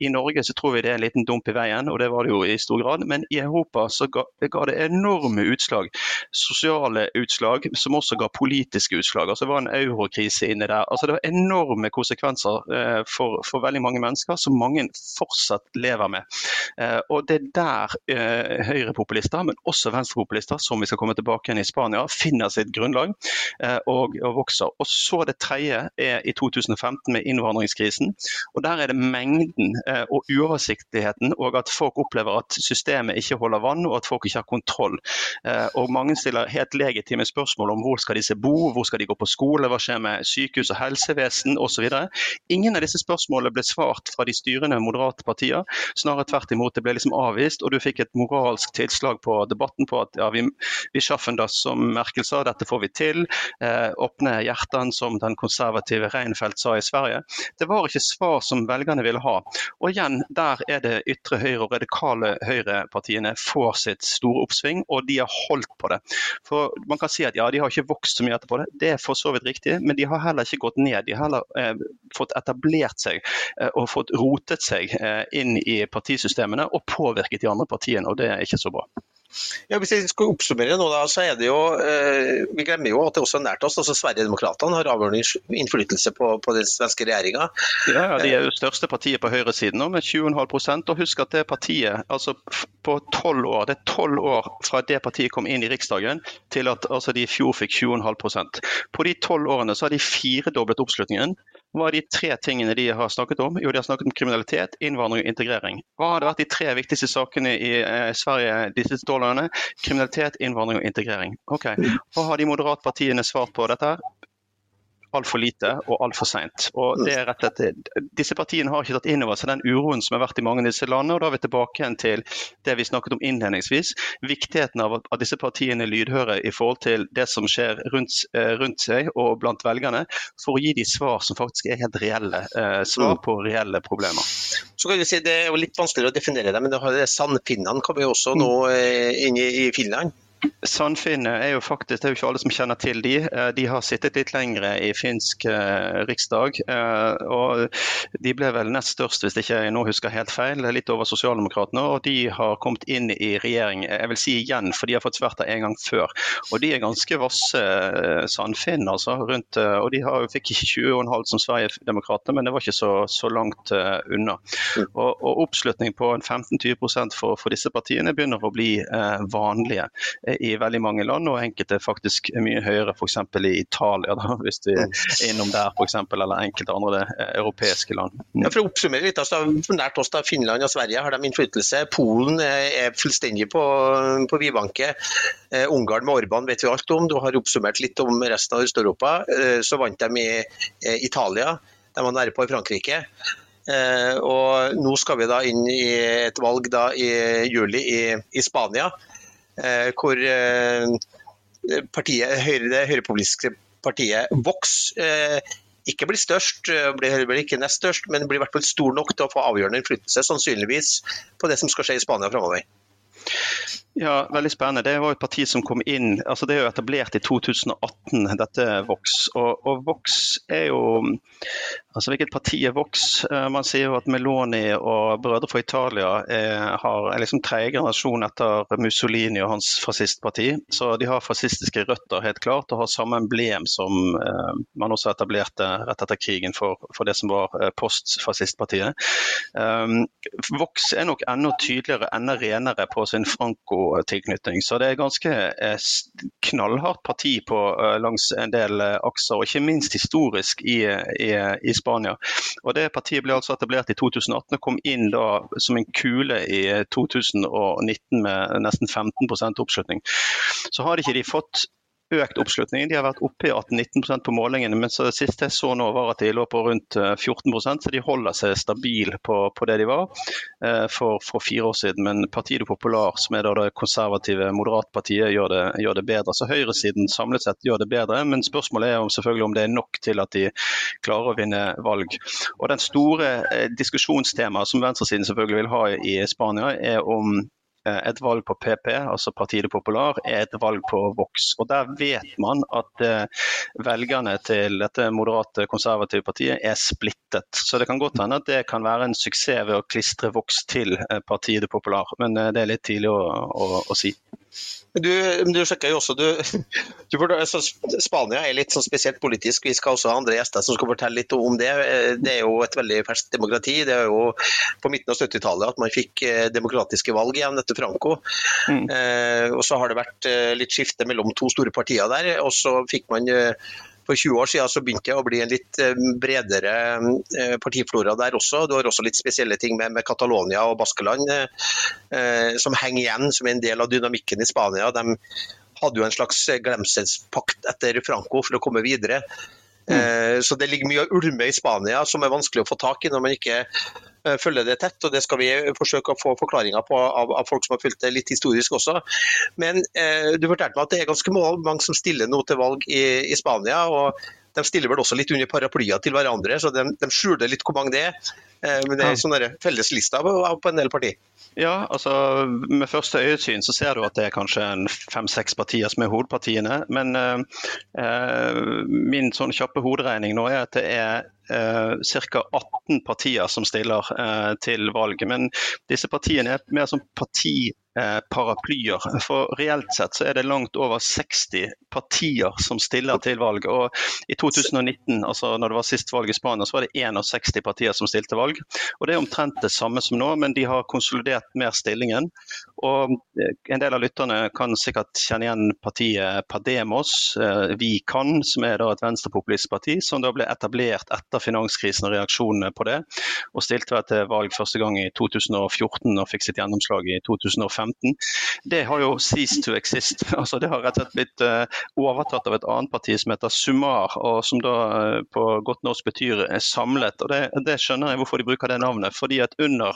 I Norge så tror vi det er en liten dump i veien, og det var det jo i stor grad. Men i Europa så ga, ga det enorme utslag. Sosiale utslag, som også ga politiske utslag. Altså Det var en eurokrise inne der. Altså Det var enorme konsekvenser eh, for, for, veldig mange mennesker, som mange fortsatt lever med. Eh, og Det er der eh, høyrepopulister, men også venstrepopulister, som vi skal komme tilbake igjen i Spania, finner sitt grunnlag eh, og, og, vokser. Og så Det tredje er i 2015 med innvandringskrisen. og Der er det mengden eh, og uoversiktligheten, og at folk opplever at systemet ikke holder vann, og at folk ikke har kontroll. Eh, og Mange stiller helt legitime spørsmål om hvor skal disse bo, hvor skal de gå på skole, hva skjer med sykehus og helsevesen osv. Ingen av disse spørsmålene ble svart fra de styrende moderate partier. Snarere tvert imot, det ble liksom avvist, og du fikk et moralsk tilslag på debatten på at ja, vi, vi schaffen das, som Merkel sa, dette får vi til. Eh, åpne hjertene, som den konservative Reinfeldt sa i Sverige. Det var ikke svar som velgerne ville ha. Og igjen, der er det ytre høyre og radikale høyrepartiene får sitt store oppsving, og de har holdt på det. For Man kan si at ja, de har ikke vokst så mye etterpå det, det er for så vidt riktig, men de har heller ikke gått ned. De har heller eh, fått etablert seg eh, og fått rotet seg eh, inn i partisystemene og påvirket de andre partiene, og det er ikke så bra. Ja, hvis jeg skal oppsummere nå, da, så er det jo eh, Vi glemmer jo at det også er nært oss. altså Sverigedemokraterna har avgjørende innflytelse på, på den svenske regjeringa. Ja, ja, de er jo største partiet på høyresiden nå, med 20,5 Og husk at det partiet altså på 12 år, det er 12 år fra det partiet kom inn i Riksdagen til at altså, de i fjor fikk 20,5% På de 12 årene så har de firedoblet oppslutningen. Hva er de tre tingene de har snakket om? Jo, de har snakket om kriminalitet, innvandring og integrering. Hva hadde vært de tre viktigste sakene i eh, Sverige de siste årene? Kriminalitet, innvandring og integrering. Ok, Hva har de moderatpartiene svart på dette? Altfor lite og altfor seint. Disse partiene har ikke tatt inn over seg den uroen som har vært i mange av disse landene. og Da er vi tilbake igjen til det vi snakket om innledningsvis. Viktigheten av at disse partiene er lydhøre i forhold til det som skjer rundt, eh, rundt seg og blant velgerne, for å gi de svar som faktisk er helt reelle. Eh, svar mm. på reelle problemer. Så kan vi si Det er jo litt vanskeligere å definere det, men det sandfinnene kommer jo også nå mm. eh, inn i Finland. Sandfinne er jo faktisk, det er jo ikke alle som kjenner til de. Eh, de har sittet litt lengre i finsk eh, riksdag. Eh, og De ble vel nest størst, hvis ikke jeg nå husker helt feil, litt over Sosialdemokratene. Og de har kommet inn i regjering, jeg vil si igjen, for de har fått svært en gang før. Og de er ganske vasse Sandfinn, altså. Rundt, og de har, fikk ikke 20,5 som Sverigedemokratene, men det var ikke så, så langt unna. Og, og oppslutning på 15-20 for, for disse partiene begynner å bli vanlige i veldig mange land, og enkelte faktisk mye høyere f.eks. i Italia, da, hvis du er innom der f.eks., eller enkelte andre eh, europeiske land. Ja, for å oppsummere litt, altså, Nært oss da, Finland og Sverige har de innflytelse. Polen er fullstendig på, på vidvanke. Uh, Ungarn med Orban vet vi alt om. Du har oppsummert litt om resten av Øst-Europa. Uh, så vant de i uh, Italia. De var nære på i Frankrike. Uh, og Nå skal vi da inn i et valg da i juli i, i Spania. Eh, hvor eh, partiet, høyre, det høyrepopulistiske partiet Vox eh, ikke blir størst, blir ikke nest størst, men blir i hvert fall stor nok til å få avgjørende innflytelse, sannsynligvis på det som skal skje i Spania framover. Ja, veldig spennende. Det var et parti som kom inn altså Det er jo etablert i 2018, dette Vox. Og, og Vox er jo altså Hvilket parti er Vox? Eh, man sier jo at Meloni og Brødre for Italia er, har er liksom tredje generasjon etter Mussolini og hans fascistparti. Så de har fascistiske røtter, helt klart, og har samme emblem som eh, man også etablerte rett etter krigen for, for det som var eh, postfascistpartiet. Um, Vox er nok enda tydeligere, enda renere på sin franco tilknytning. Så det er ganske eh, knallhardt parti på, eh, langs en del eh, akser, og ikke minst historisk i, i, i, Spania. Og Det partiet ble altså etablert i 2018 og kom inn da som en kule i 2019 med nesten 15% oppslutning. Så har ikke de fått økt oppslutning. De har vært oppe i 18-19% på målingene, men det siste jeg så nå var at de lå på rundt 14 eh, så de holder seg stabil på, på det de var eh, for, for, fire år siden. Men Partiet Popular, som er det konservative moderatpartiet, gjør det, gjør det bedre. Så høyresiden samlet sett gjør det bedre, men spørsmålet er om, selvfølgelig om det er nok til at de klarer å vinne valg. Og Den store eh, diskusjonstemaet som venstresiden selvfølgelig vil ha i Spania, er om et valg på PP, altså Partiet Popular, er et valg på Vox. Og Der vet man at velgerne til dette moderate, konservative partiet er splittet. Så det kan godt hende at det kan være en suksess ved å klistre Vox til Partiet Det Popular, men det er litt tidlig å, å, å si. Du, du sjekker jo også du, du, altså, Spania er litt sånn spesielt politisk. Vi skal også ha andre gjester som skal fortelle litt om det. Det er jo et veldig ferskt demokrati. Det er jo på midten av 70-tallet at man fikk eh, demokratiske valg igjen etter Franco. Mm. Eh, og Så har det vært eh, litt skifte mellom to store partier der. og så fikk man eh, for 20 år siden så begynte det å bli en litt eh, bredere eh, partiflora der også. Du har også litt spesielle ting med, med Catalonia og Baskeland eh, som henger igjen som en del av dynamikken i Spania. De hadde jo en slags glemselspakt etter Franco for å komme videre. Mm. Så det ligger mye ulme i Spania som er vanskelig å få tak i når man ikke Eh, følger det tett, og det skal vi forsøke å få forklaringer på av, av folk som har fulgt det litt historisk også. Men eh, du fortalte meg at det er ganske mange som stiller nå til valg i, i Spania. og de stiller vel også litt under paraplyer til hverandre, så de, de skjuler litt hvor mange det er. Eh, men det er sånne felleslister på, på en del partier. Ja, altså Med første øyesyn så ser du at det er kanskje fem-seks partier som er hovedpartiene. Men eh, min sånn kjappe hoderegning nå er at det er eh, ca. 18 partier som stiller eh, til valg. Men disse partiene er mer som partiparaplyer. For reelt sett så er det langt over 60 partier som stiller til valg. Og i 2019, altså når det var sist valg i Spania, så var det 61 partier som stilte valg. Og det er omtrent det samme som nå, men de har konsolidert mer stillingen. Og eh, en del av lytterne kan sikkert kjenne igjen partiet Pademos, eh, Vi kan, som er da et venstrepopulistisk parti, som da ble etablert etter finanskrisen og reaksjonene på det. Og stilte til valg første gang i 2014 og fikk sitt gjennomslag i 2015. Det har jo ceased to exist. altså Det har rett og slett blitt eh, overtatt av et annet parti som heter Sumar, og som da på godt norsk betyr samlet. og det, det skjønner jeg hvorfor de bruker det navnet. fordi at under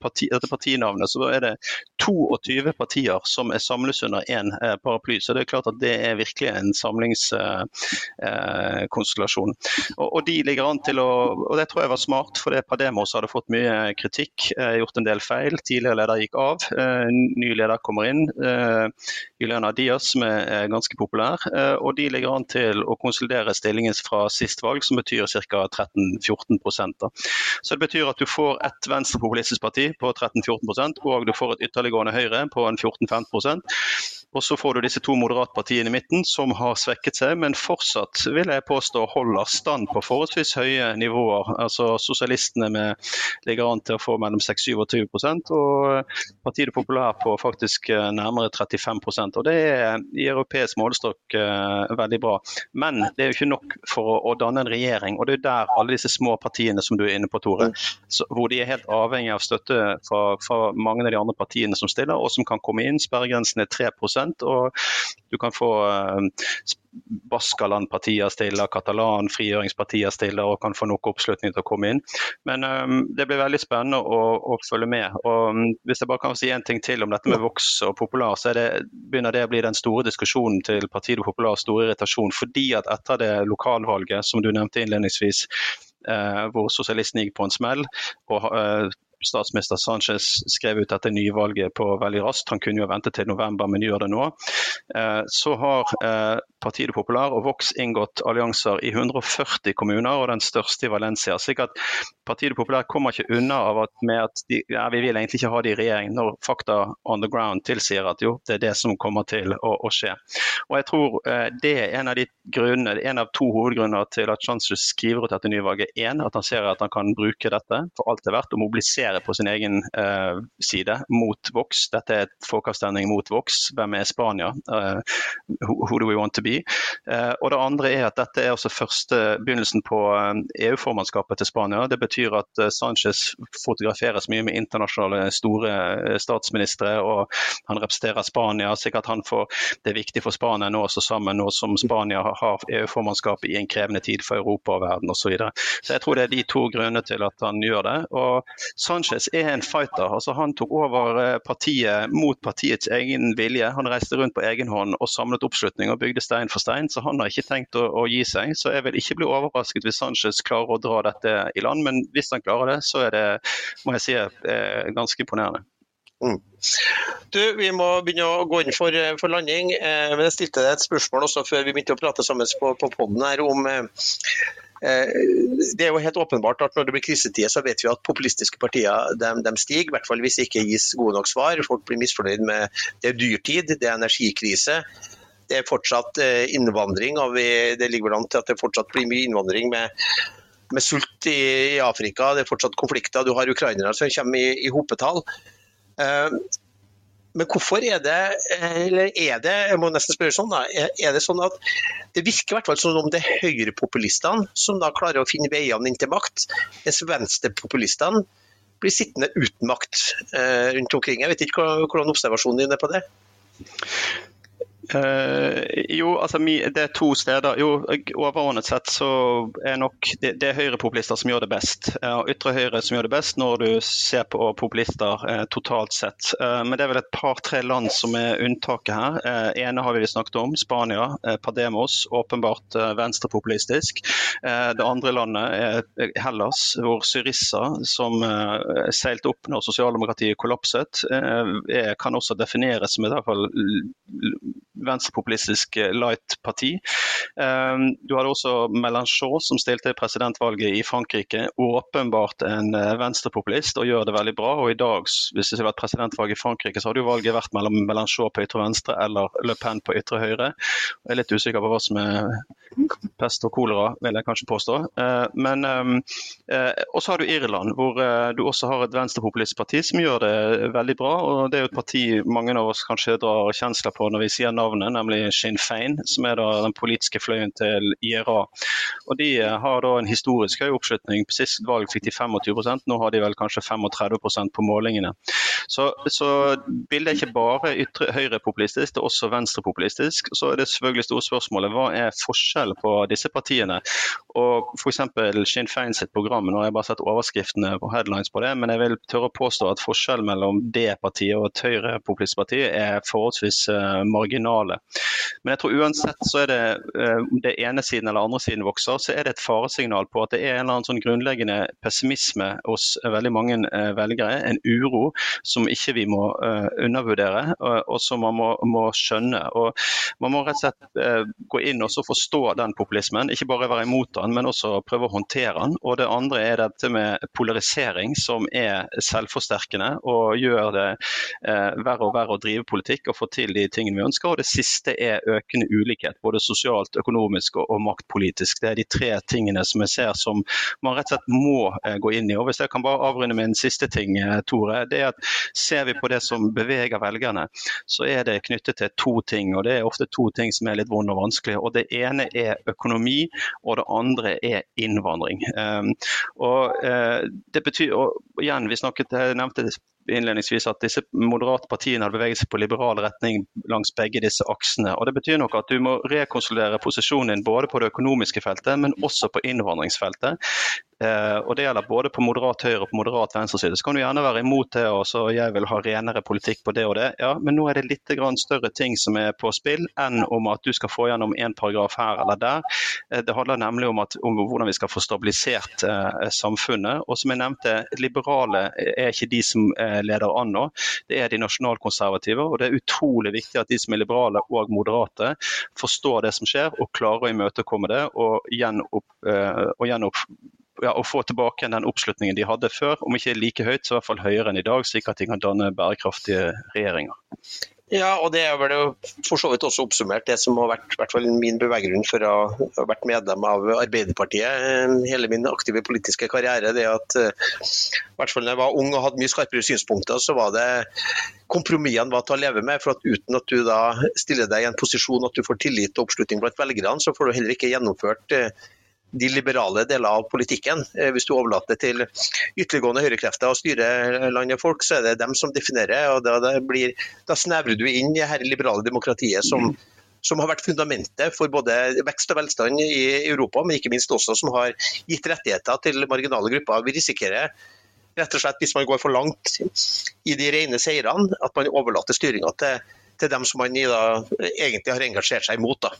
parti, dette partinavnet så er det 22 partier som er samles under én eh, paraply. Så det er klart at det er virkelig en samlingskonstellasjon. Eh, og, og, de ligger an til å Og det tror jeg var smart, for det Pademos hadde fått mye kritikk, eh, gjort en del feil. Tidligere leder gikk av, ny leder kommer inn. Juliana Diaz, som er ganske populær. Og de ligger an til å konsolidere stillingen fra sist valg, som betyr ca. 13-14% Så det betyr at du får et venstrepopulistisk parti på 13-14% og du får et ytterliggående Høyre på en 14-15 og så får du disse to moderatpartiene i midten som har svekket seg, men fortsatt vil jeg påstå holder stand på forholdsvis høye nivåer. Altså Sosialistene med, ligger an til å få mellom 6-27 og Partiet Populær på faktisk eh, nærmere 35% og Det er i europeisk målestokk uh, veldig bra. Men det er jo ikke nok for å, å, danne en regjering. og Det er der alle disse små partiene som du er inne på, Tore, så, hvor de er helt avhengig av støtte fra, fra mange av de andre partiene som stiller, og som kan komme inn. Sperregrensen er 3 og du kan få eh, Baskaland-partier stiller, Katalan, frigjøringspartier stiller og kan få nok oppslutning til å komme inn. Men um, det blir veldig spennende å, å følge med. Og um, Hvis jeg bare kan si en ting til om dette med Vox og Popular, så det, begynner det å bli den store diskusjonen til Partiet Popular, stor irritasjon. Fordi at etter det lokalvalget, som du nevnte innledningsvis, Uh, hvor sosialistene gikk på en smell. og uh, statsminister Sanchez skrev ut dette nyvalget på veldig raskt. Han kunne jo vente til november, men gjør det nå. Eh, så har eh, Partiet Popular og Vox inngått allianser i 140 kommuner, og den største i Valencia. slik at Partiet Popular kommer ikke unna av at, at de, ja, vi vil egentlig ikke ha det i regjering, når fakta on the ground tilsier at jo, det er det som kommer til å, å skje. Og jeg tror eh, Det er en av de grunnene, en av to hovedgrunner til at Chancellor skriver ut dette nyvalget. Én, at han ser at han kan bruke dette for alt det er verdt, og mobilisere argumentere på sin egen uh, side mot Vox. Dette er et folkeavstemning mot Vox. Hvem er Spania? Uh, who, do we want to be? Uh, og det andre er at dette er også første begynnelsen på EU-formannskapet til Spania. Det betyr at Sanchez fotograferes mye med internasjonale store statsministre, og han representerer Spania. sikkert han får, Det er viktig for Spania nå også sammen, nå som Spania har EU-formannskapet i en krevende tid for Europa og verden osv. Så, videre. så jeg tror det er de to grunnene til at han gjør det. Og Sanchez Sanchez er en fighter. altså Han tok over eh, partiet mot partiets egen vilje. Han reiste rundt på egen hånd og samlet oppslutning og bygde stein for stein. Så han har ikke tenkt å, å gi seg. Så jeg vil ikke bli overrasket hvis Sanchez klarer å dra dette i land. Men hvis han klarer det, så er det må jeg si, eh, ganske imponerende. Mm. Du, Vi må begynne å gå inn for, for landing. Eh, men Jeg stilte deg et spørsmål også før vi begynte å prate sammen på, på podden her om eh, eh, det er jo helt åpenbart at Når det blir krisetider, så vet vi at populistiske partier de, de stiger. I hvert fall hvis det ikke gis gode nok svar. Folk blir misfornøyd med det er dyrtid, det er energikrise. Det er fortsatt eh, innvandring. og vi, Det ligger vel an til at det fortsatt blir mye innvandring med, med sult i, Afrika. Det er fortsatt konflikter. Du har ukrainere som kommer i, i hopetall. Eh, men hvorfor er det, eller er det, jeg må nesten spørre sånn da, er det sånn at det virker i hvert fall som om det er høyrepopulistene som da klarer å finne veiene inn til makt, mens venstrepopulistene blir sittende uten makt eh, rundt omkring. Jeg vet ikke hvordan observasjonen din er på det? Uh, jo, altså det er to steder. Jo, Overordnet sett så er nok det, det er høyrepopulister som gjør det best. Uh, ytre høyre som gjør det best når du ser på populister uh, totalt sett. men det er vel et par-tre land som er unntaket her. ene har vi snakket om, Spania. Pademos, åpenbart venstrepopulistisk. det andre landet er Hellas, hvor Syrissa, som seilte opp når sosialdemokratiet kollapset, er, kan også defineres som i hvert fall venstrepopulistisk eh, light-parti. Ehm, du hadde også Mélenchon som stilte presidentvalget i Frankrike. Åpenbart en eh, venstrepopulist og gjør det veldig bra. Og i dag, hvis det hadde vært presidentvalg i Frankrike, så hadde jo valget vært mellom Mélenchon på ytre venstre eller Le Pen på ytre høyre. Jeg er litt usikker på hva som er pest og kolera, vil jeg kanskje påstå. Eh, men Og også har du Irland, hvor du også har et venstrepopulistparti som gjør det veldig bra. og Det er jo et parti mange av oss kanskje drar kjensler på når vi sier navnet, nemlig Sinn Fein, som er den politiske fløyen til IRA. Og De eh, har da en historisk høy oppslutning. På sist valg fikk de 25 nå har de vel kanskje 35% på målingene. Så, så bildet er ikke bare ytre, høyrepopulistisk, det er også venstrepopulistisk. Så er det selvfølgelig store spørsmålet hva er forskjellen på disse partiene. Og F.eks. Sinn Fein sitt program, nå har jeg bare sett overskriftene på headlines på det, men jeg vil tørre å påstå at forskjellen mellom det partiet og et høyrepopulistisk parti er forholdsvis uh, marginal sentrale. Men jeg tror uansett så er det eh, om det ene siden eller andre siden vokser, så er det et faresignal på at det er en eller annen sånn grunnleggende pessimisme hos veldig mange eh, velgere. En uro som ikke vi må eh, undervurdere, og som man må, må skjønne. Og man må rett og slett gå inn og forstå den populismen. Ikke bare være imot den, men også prøve å håndtere den. Og det andre er dette med polarisering, som er selvforsterkende og gjør det verre og verre å drive politikk og få til de tingene vi ønsker. Og det siste er økende ulikhet, både sosialt, økonomisk og, og, maktpolitisk. Det er de tre tingene som jeg ser som man rett og slett må eh, gå inn i. Og Hvis jeg kan bare avrunde med en siste ting, eh, Tore. det er at Ser vi på det som beveger velgerne, så er det knyttet til to ting. og Det er ofte to ting som er litt vonde og vanskelige. og Det ene er økonomi, og det andre er innvandring. Um, og uh, det betyr, og igjen, vi snakket, jeg nevnte innledningsvis at disse moderate partiene har beveget seg på liberal retning langs begge disse aksene. og Det betyr nok at du må rekonsolidere posisjonen din både på det økonomiske feltet, men også på innvandringsfeltet. Eh, og Det gjelder både på moderat høyre og på moderat venstreside. Så kan du gjerne være imot det og så jeg vil ha renere politikk på det og det. Ja, Men nå er det litt større ting som er på spill enn om at du skal få gjennom én paragraf her eller der. Eh, det handler nemlig om, at, om, hvordan vi skal få stabilisert eh, samfunnet. Og som jeg nevnte, liberale er ikke de som eh, leder an nå. Det er de nasjonalkonservative. Og det er utrolig viktig at de som er liberale og moderate, forstår det som skjer og klarer å imøtekomme det. og gjenopp, eh, og gjenopp ja, å få tilbake den oppslutningen de hadde før, om ikke like høyt, så i hvert fall høyere enn i dag, slik at de kan danne bærekraftige regjeringer. Ja, og det er vel for så vidt også oppsummert det som har vært hvert min beveggrunn for å ha vært medlem av Arbeiderpartiet eh, hele min aktive politiske karriere. det at eh, i hvert fall da jeg var ung og hadde mye skarpere synspunkter, så var det kompromissene var til å leve med. for at Uten at du da stiller deg i en posisjon at du får tillit og oppslutning blant velgerne, så får du heller ikke gjennomført eh, de liberale deler av politikken. Eh, hvis du overlater til ytterliggående høyrekrefter å styre land og folk, så er det dem som definerer. og Da, blir, da snevrer du inn i dette liberale demokratiet som, som har vært fundamentet for både vekst og velstand i Europa, men ikke minst også som har gitt rettigheter til marginale grupper. Vi risikerer rett og slett, hvis man går for langt i de rene seirene, at man overlater styringa til til dem som man egentlig har engasjert seg imot. Da.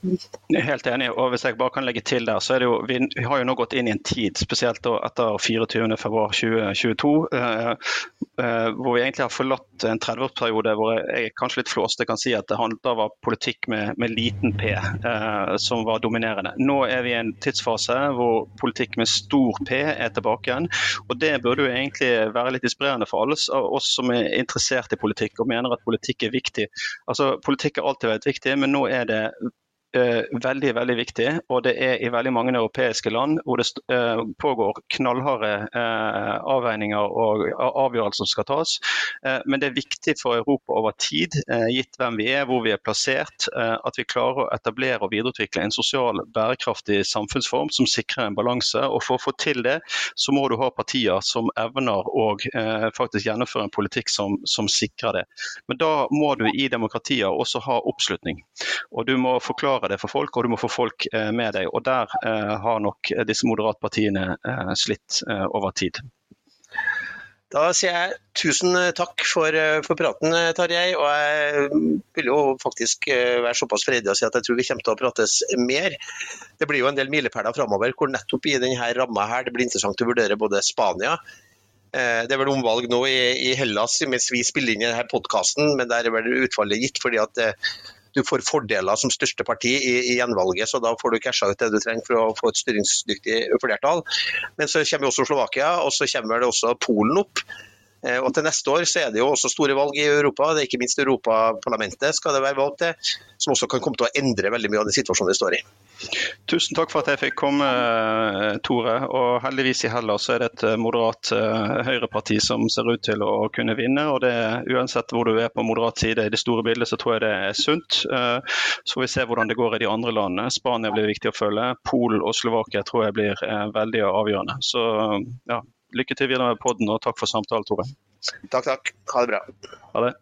Helt enig. og Hvis jeg bare kan legge til der, så er det jo, vi, har jo nå gått inn i en tid, spesielt etter 24.2.2022, eh, hvor vi egentlig har forlatt en 30-årsperiode hvor jeg kanskje litt flåste kan si at det da var politikk med, med liten P uh, som var dominerende. Nå er vi i en tidsfase hvor politikk med stor P er tilbake igjen. og Det burde jo egentlig være litt inspirerende for alle oss som er interessert i politikk og mener at politikk er viktig. Altså, Politikk har alltid vært viktig, men nå er det Eh, veldig veldig viktig. Og det er i veldig mange europeiske land hvor det eh, pågår knallharde eh, avveininger og avgjørelser som skal tas. Men det er viktig for Europa over tid, gitt hvem vi er, hvor vi er plassert, at vi klarer å etablere og videreutvikle en sosial, bærekraftig samfunnsform som sikrer en balanse. Og For å få til det, så må du ha partier som evner å faktisk gjennomføre en politikk som, som sikrer det. Men da må du i demokratier også ha oppslutning. Og du må forklare forklare det for folk, og du må få folk eh, med deg. Og Der eh, har nok disse moderatpartiene eh, slitt over tid. Da sier jeg tusen takk for, for, praten, Tarjei. Og jeg vil jo faktisk være såpass freidig å si at jeg tror vi kommer til å prates mer. Det blir jo en del milepæler framover hvor nettopp i denne ramma her det blir interessant å vurdere både Spania. Det er vel omvalg nå i, Hellas mens vi spiller inn i denne podkasten, men der er vel utfallet gitt. fordi at du får fordeler som største parti i, i gjenvalget, så da får du casha ut det du trenger for å få et styringsdyktig flertall. Men så kommer også Slovakia, og så kommer det også Polen opp. Eh, og Til neste år så er det jo også store valg i Europa. det er Ikke minst Europaparlamentet skal det være valg til, som også kan komme til å endre veldig mye av den situasjonen vi står i. Tusen takk for at jeg fikk komme, eh, Tore. Og Heldigvis i Hellas er det et eh, moderat høyreparti som ser ut til å kunne vinne. og det, Uansett hvor du er på moderat side i det store bildet, så tror jeg det er sunt. Så får vi se hvordan det går i de andre landene. Spania blir viktig å følge. Polen og Slovakia tror jeg blir veldig avgjørende. Så ja, lykke til videre med podden, og takk for samtalen, Tore. Takk, takk. Ha det bra. Ha det.